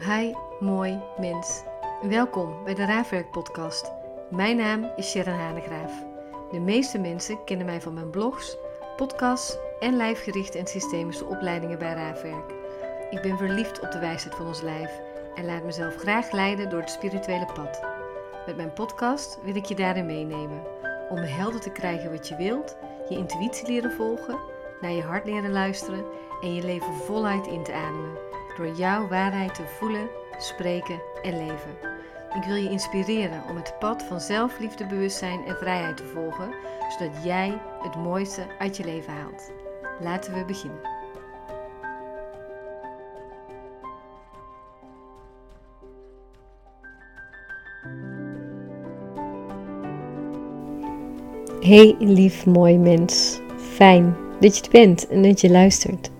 Hi, mooi mens. Welkom bij de Raafwerk podcast. Mijn naam is Sharon Hanegraaf. De meeste mensen kennen mij van mijn blogs, podcasts en lijfgerichte en systemische opleidingen bij Raafwerk. Ik ben verliefd op de wijsheid van ons lijf en laat mezelf graag leiden door het spirituele pad. Met mijn podcast wil ik je daarin meenemen om helder te krijgen wat je wilt, je intuïtie leren volgen, naar je hart leren luisteren en je leven voluit in te ademen door jouw waarheid te voelen, spreken en leven. Ik wil je inspireren om het pad van zelfliefde, bewustzijn en vrijheid te volgen, zodat jij het mooiste uit je leven haalt. Laten we beginnen. Hey lief mooi mens, fijn dat je het bent en dat je luistert.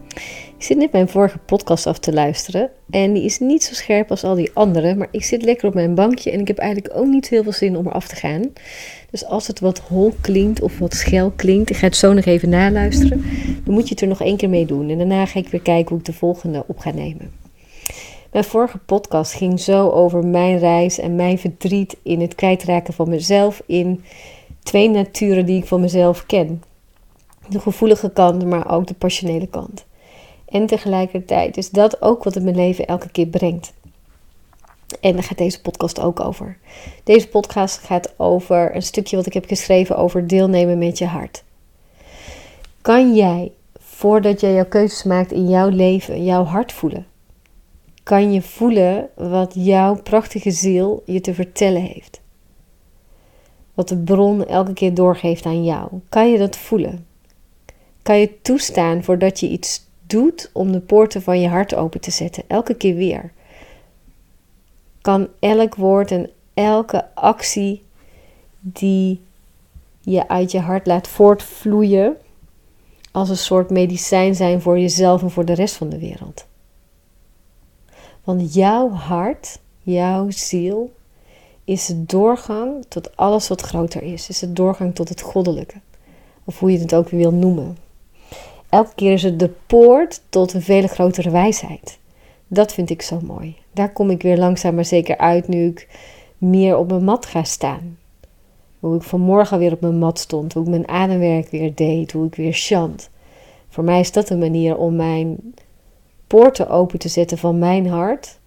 Ik zit net mijn vorige podcast af te luisteren. En die is niet zo scherp als al die andere. Maar ik zit lekker op mijn bankje. En ik heb eigenlijk ook niet heel veel zin om eraf te gaan. Dus als het wat hol klinkt of wat schel klinkt. Ik ga het zo nog even naluisteren. Dan moet je het er nog één keer mee doen. En daarna ga ik weer kijken hoe ik de volgende op ga nemen. Mijn vorige podcast ging zo over mijn reis en mijn verdriet in het kwijtraken van mezelf. In twee naturen die ik van mezelf ken. De gevoelige kant, maar ook de passionele kant. En tegelijkertijd is dat ook wat het mijn leven elke keer brengt. En daar gaat deze podcast ook over. Deze podcast gaat over een stukje wat ik heb geschreven over deelnemen met je hart. Kan jij, voordat jij jouw keuzes maakt in jouw leven, jouw hart voelen? Kan je voelen wat jouw prachtige ziel je te vertellen heeft? Wat de bron elke keer doorgeeft aan jou? Kan je dat voelen? Kan je toestaan voordat je iets doet om de poorten van je hart open te zetten, elke keer weer, kan elk woord en elke actie die je uit je hart laat voortvloeien, als een soort medicijn zijn voor jezelf en voor de rest van de wereld. Want jouw hart, jouw ziel, is de doorgang tot alles wat groter is. Is de doorgang tot het goddelijke. Of hoe je het ook wil noemen. Elke keer is het de poort tot een veel grotere wijsheid. Dat vind ik zo mooi. Daar kom ik weer langzaam maar zeker uit nu ik meer op mijn mat ga staan. Hoe ik vanmorgen weer op mijn mat stond, hoe ik mijn ademwerk weer deed, hoe ik weer chant. Voor mij is dat een manier om mijn poorten open te zetten van mijn hart.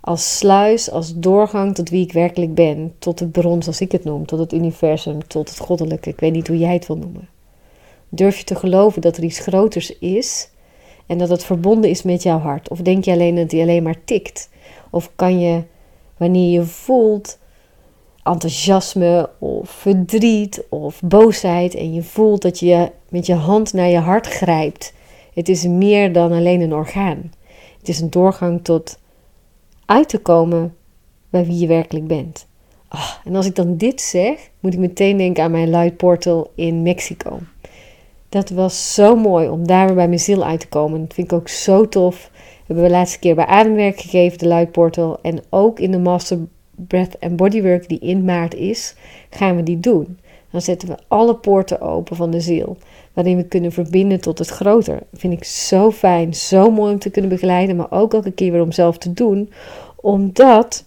Als sluis, als doorgang tot wie ik werkelijk ben. Tot de bron, zoals ik het noem. Tot het universum, tot het goddelijke. Ik weet niet hoe jij het wil noemen. Durf je te geloven dat er iets groters is en dat het verbonden is met jouw hart? Of denk je alleen dat die alleen maar tikt? Of kan je, wanneer je voelt enthousiasme of verdriet of boosheid en je voelt dat je met je hand naar je hart grijpt, het is meer dan alleen een orgaan. Het is een doorgang tot uit te komen bij wie je werkelijk bent. Oh, en als ik dan dit zeg, moet ik meteen denken aan mijn Light Portal in Mexico. Dat was zo mooi om daar weer bij mijn ziel uit te komen. Dat vind ik ook zo tof. Hebben we de laatste keer bij Ademwerk gegeven, de Light Portal. En ook in de Master Breath and Bodywork die in maart is, gaan we die doen. Dan zetten we alle poorten open van de ziel. Waarin we kunnen verbinden tot het groter. Dat vind ik zo fijn, zo mooi om te kunnen begeleiden. Maar ook elke keer weer om zelf te doen. Omdat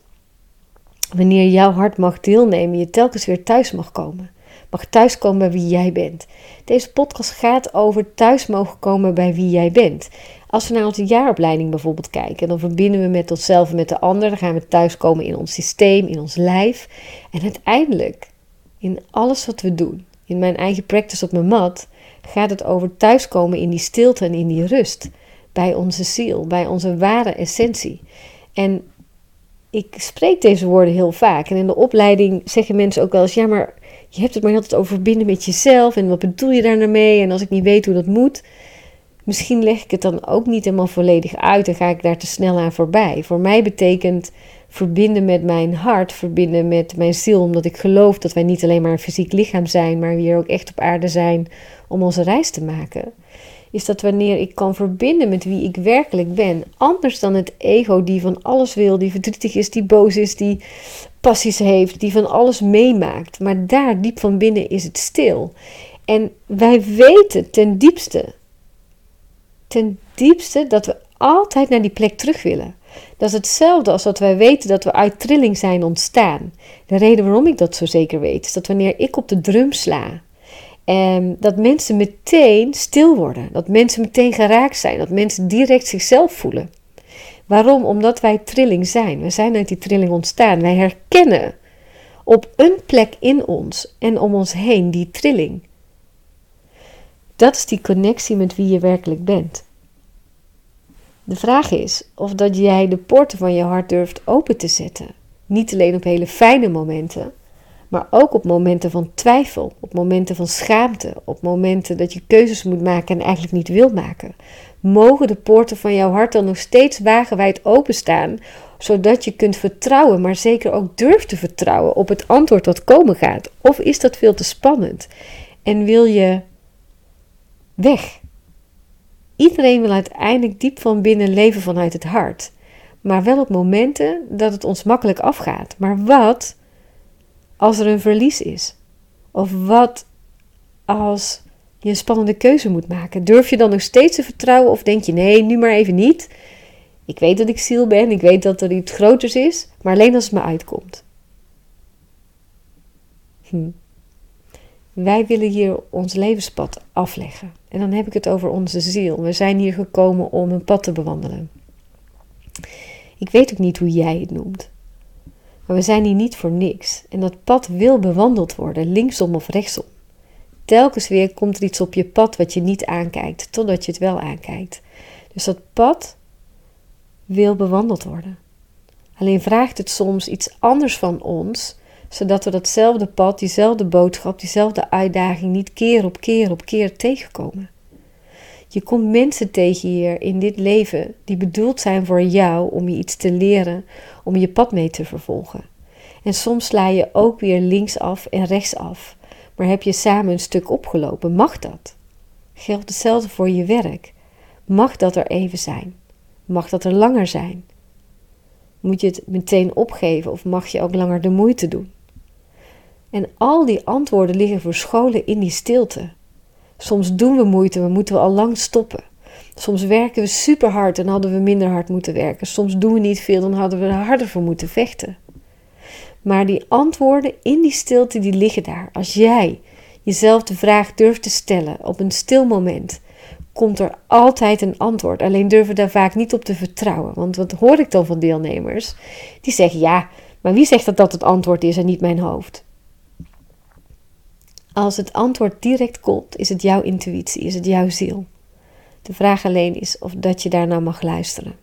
wanneer jouw hart mag deelnemen, je telkens weer thuis mag komen mag thuiskomen bij wie jij bent. Deze podcast gaat over thuis mogen komen bij wie jij bent. Als we naar onze jaaropleiding bijvoorbeeld kijken, dan verbinden we met onszelf en met de ander. Dan gaan we thuiskomen in ons systeem, in ons lijf. En uiteindelijk, in alles wat we doen, in mijn eigen practice op mijn mat, gaat het over thuiskomen in die stilte en in die rust. Bij onze ziel, bij onze ware essentie. En ik spreek deze woorden heel vaak. En in de opleiding zeggen mensen ook wel eens: ja, maar je hebt het maar altijd over verbinden met jezelf. En wat bedoel je daar nou mee? En als ik niet weet hoe dat moet, misschien leg ik het dan ook niet helemaal volledig uit en ga ik daar te snel aan voorbij. Voor mij betekent verbinden met mijn hart, verbinden met mijn ziel, omdat ik geloof dat wij niet alleen maar een fysiek lichaam zijn, maar hier ook echt op aarde zijn om onze reis te maken. Is dat wanneer ik kan verbinden met wie ik werkelijk ben, anders dan het ego die van alles wil, die verdrietig is, die boos is, die passies heeft, die van alles meemaakt. Maar daar diep van binnen is het stil. En wij weten ten diepste, ten diepste dat we altijd naar die plek terug willen. Dat is hetzelfde als dat wij weten dat we uit trilling zijn ontstaan. De reden waarom ik dat zo zeker weet, is dat wanneer ik op de drum sla, en dat mensen meteen stil worden, dat mensen meteen geraakt zijn, dat mensen direct zichzelf voelen. Waarom? Omdat wij trilling zijn. We zijn uit die trilling ontstaan. Wij herkennen op een plek in ons en om ons heen die trilling. Dat is die connectie met wie je werkelijk bent. De vraag is of dat jij de poorten van je hart durft open te zetten. Niet alleen op hele fijne momenten, maar ook op momenten van twijfel, op momenten van schaamte, op momenten dat je keuzes moet maken en eigenlijk niet wil maken. Mogen de poorten van jouw hart dan nog steeds wagenwijd openstaan, zodat je kunt vertrouwen, maar zeker ook durft te vertrouwen op het antwoord dat komen gaat? Of is dat veel te spannend? En wil je weg? Iedereen wil uiteindelijk diep van binnen leven vanuit het hart. Maar wel op momenten dat het ons makkelijk afgaat. Maar wat als er een verlies is? Of wat als je een spannende keuze moet maken? Durf je dan nog steeds te vertrouwen of denk je nee, nu maar even niet? Ik weet dat ik ziel ben, ik weet dat er iets groters is, maar alleen als het me uitkomt. Hm. Wij willen hier ons levenspad afleggen. En dan heb ik het over onze ziel. We zijn hier gekomen om een pad te bewandelen. Ik weet ook niet hoe jij het noemt. Maar we zijn hier niet voor niks. En dat pad wil bewandeld worden, linksom of rechtsom. Telkens weer komt er iets op je pad wat je niet aankijkt, totdat je het wel aankijkt. Dus dat pad wil bewandeld worden. Alleen vraagt het soms iets anders van ons, zodat we datzelfde pad, diezelfde boodschap, diezelfde uitdaging niet keer op keer op keer tegenkomen. Je komt mensen tegen hier in dit leven die bedoeld zijn voor jou om je iets te leren, om je pad mee te vervolgen. En soms sla je ook weer links af en rechts af. Maar heb je samen een stuk opgelopen? Mag dat? Geldt hetzelfde voor je werk. Mag dat er even zijn? Mag dat er langer zijn? Moet je het meteen opgeven of mag je ook langer de moeite doen? En al die antwoorden liggen verscholen in die stilte. Soms doen we moeite, maar moeten we al lang stoppen. Soms werken we super hard en hadden we minder hard moeten werken. Soms doen we niet veel, dan hadden we er harder voor moeten vechten. Maar die antwoorden in die stilte, die liggen daar. Als jij jezelf de vraag durft te stellen op een stil moment, komt er altijd een antwoord. Alleen durven we daar vaak niet op te vertrouwen. Want wat hoor ik dan van deelnemers? Die zeggen ja, maar wie zegt dat dat het antwoord is en niet mijn hoofd? Als het antwoord direct komt, is het jouw intuïtie, is het jouw ziel. De vraag alleen is of dat je daarnaar mag luisteren.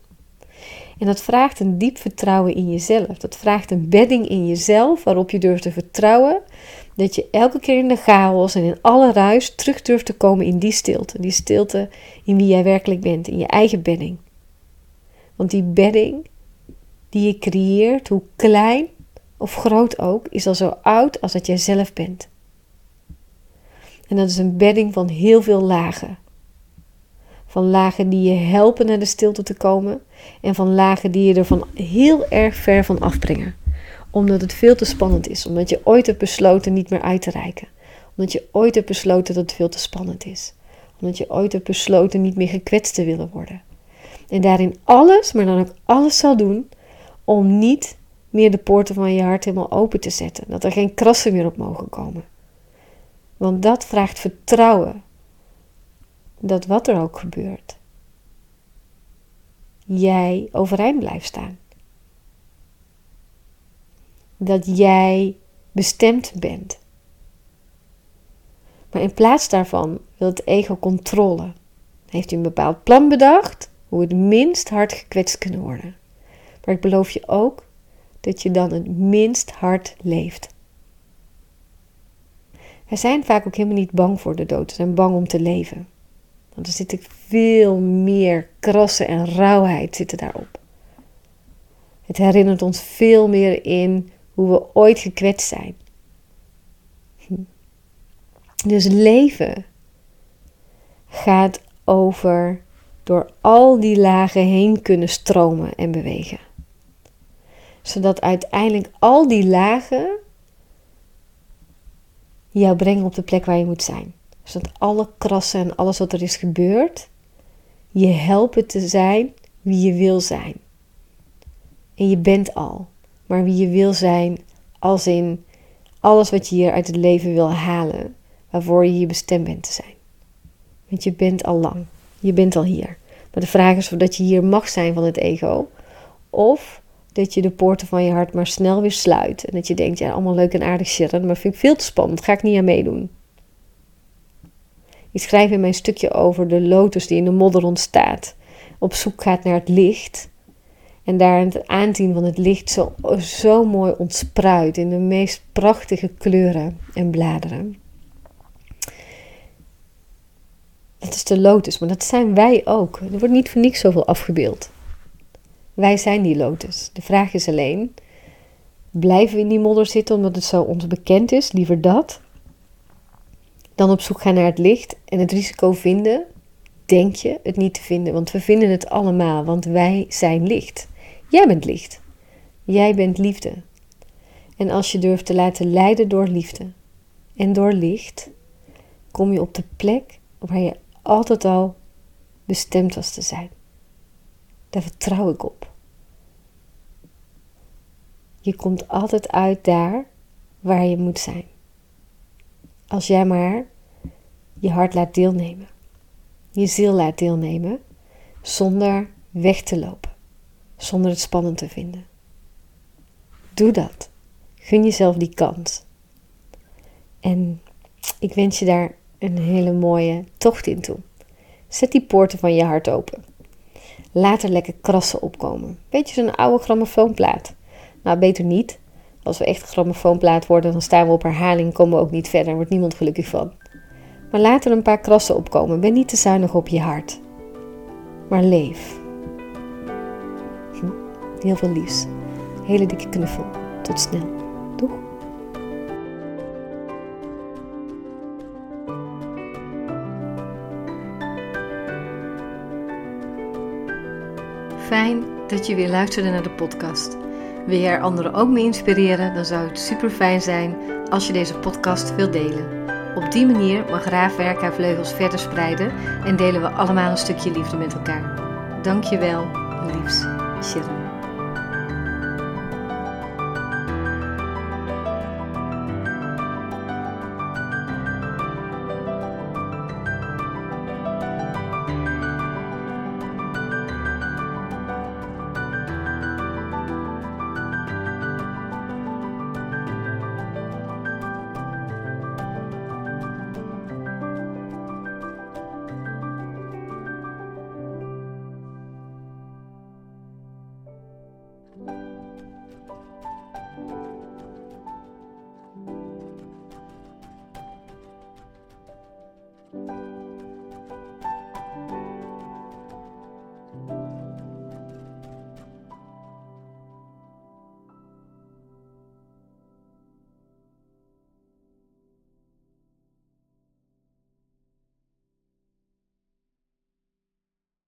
En dat vraagt een diep vertrouwen in jezelf. Dat vraagt een bedding in jezelf waarop je durft te vertrouwen dat je elke keer in de chaos en in alle ruis terug durft te komen in die stilte. Die stilte in wie jij werkelijk bent, in je eigen bedding. Want die bedding die je creëert, hoe klein of groot ook, is al zo oud als dat jij zelf bent. En dat is een bedding van heel veel lagen. Van lagen die je helpen naar de stilte te komen. En van lagen die je er van heel erg ver van afbrengen. Omdat het veel te spannend is. Omdat je ooit hebt besloten niet meer uit te reiken. Omdat je ooit hebt besloten dat het veel te spannend is. Omdat je ooit hebt besloten niet meer gekwetst te willen worden. En daarin alles, maar dan ook alles zal doen om niet meer de poorten van je hart helemaal open te zetten. Dat er geen krassen meer op mogen komen. Want dat vraagt vertrouwen. Dat wat er ook gebeurt, jij overeind blijft staan. Dat jij bestemd bent. Maar in plaats daarvan wil het ego controle. Heeft u een bepaald plan bedacht hoe het minst hard gekwetst kunnen worden. Maar ik beloof je ook dat je dan het minst hard leeft. We zijn vaak ook helemaal niet bang voor de dood. We zijn bang om te leven. Want er zit veel meer krassen en rauwheid zitten daarop. Het herinnert ons veel meer in hoe we ooit gekwetst zijn. Hm. Dus leven gaat over door al die lagen heen kunnen stromen en bewegen. Zodat uiteindelijk al die lagen jou brengen op de plek waar je moet zijn. Zodat alle krassen en alles wat er is gebeurd, je helpen te zijn wie je wil zijn. En je bent al. Maar wie je wil zijn, als in alles wat je hier uit het leven wil halen, waarvoor je hier bestemd bent te zijn. Want je bent al lang. Je bent al hier. Maar de vraag is of dat je hier mag zijn van het ego. Of dat je de poorten van je hart maar snel weer sluit. En dat je denkt, ja, allemaal leuk en aardig shit, maar vind ik veel te spannend. Ga ik niet aan meedoen. Ik schrijf in mijn stukje over de lotus die in de modder ontstaat. Op zoek gaat naar het licht. En daar het aanzien van het licht zo, zo mooi ontspruit in de meest prachtige kleuren en bladeren. Dat is de lotus, maar dat zijn wij ook. Er wordt niet voor niks zoveel afgebeeld. Wij zijn die lotus. De vraag is alleen: blijven we in die modder zitten omdat het zo ons bekend is? Liever dat. Dan op zoek gaan naar het licht en het risico vinden, denk je, het niet te vinden. Want we vinden het allemaal, want wij zijn licht. Jij bent licht. Jij bent liefde. En als je durft te laten leiden door liefde en door licht, kom je op de plek waar je altijd al bestemd was te zijn. Daar vertrouw ik op. Je komt altijd uit daar waar je moet zijn. Als jij maar je hart laat deelnemen, je ziel laat deelnemen, zonder weg te lopen, zonder het spannend te vinden. Doe dat. Gun jezelf die kans. En ik wens je daar een hele mooie tocht in toe. Zet die poorten van je hart open. Laat er lekker krassen opkomen. Beetje zo'n oude grammofoonplaat. Nou, beter niet. Als we echt grammofoonplaat worden, dan staan we op herhaling, komen we ook niet verder. Wordt niemand gelukkig van. Maar laat er een paar krassen opkomen. Ben niet te zuinig op je hart. Maar leef. Hm, heel veel liefs. Hele dikke knuffel. Tot snel. Doeg. Fijn dat je weer luisterde naar de podcast. Wil je er anderen ook mee inspireren, dan zou het super fijn zijn als je deze podcast wilt delen. Op die manier mag Raafwerk haar vleugels verder spreiden en delen we allemaal een stukje liefde met elkaar. Dankjewel, liefs, Sharon.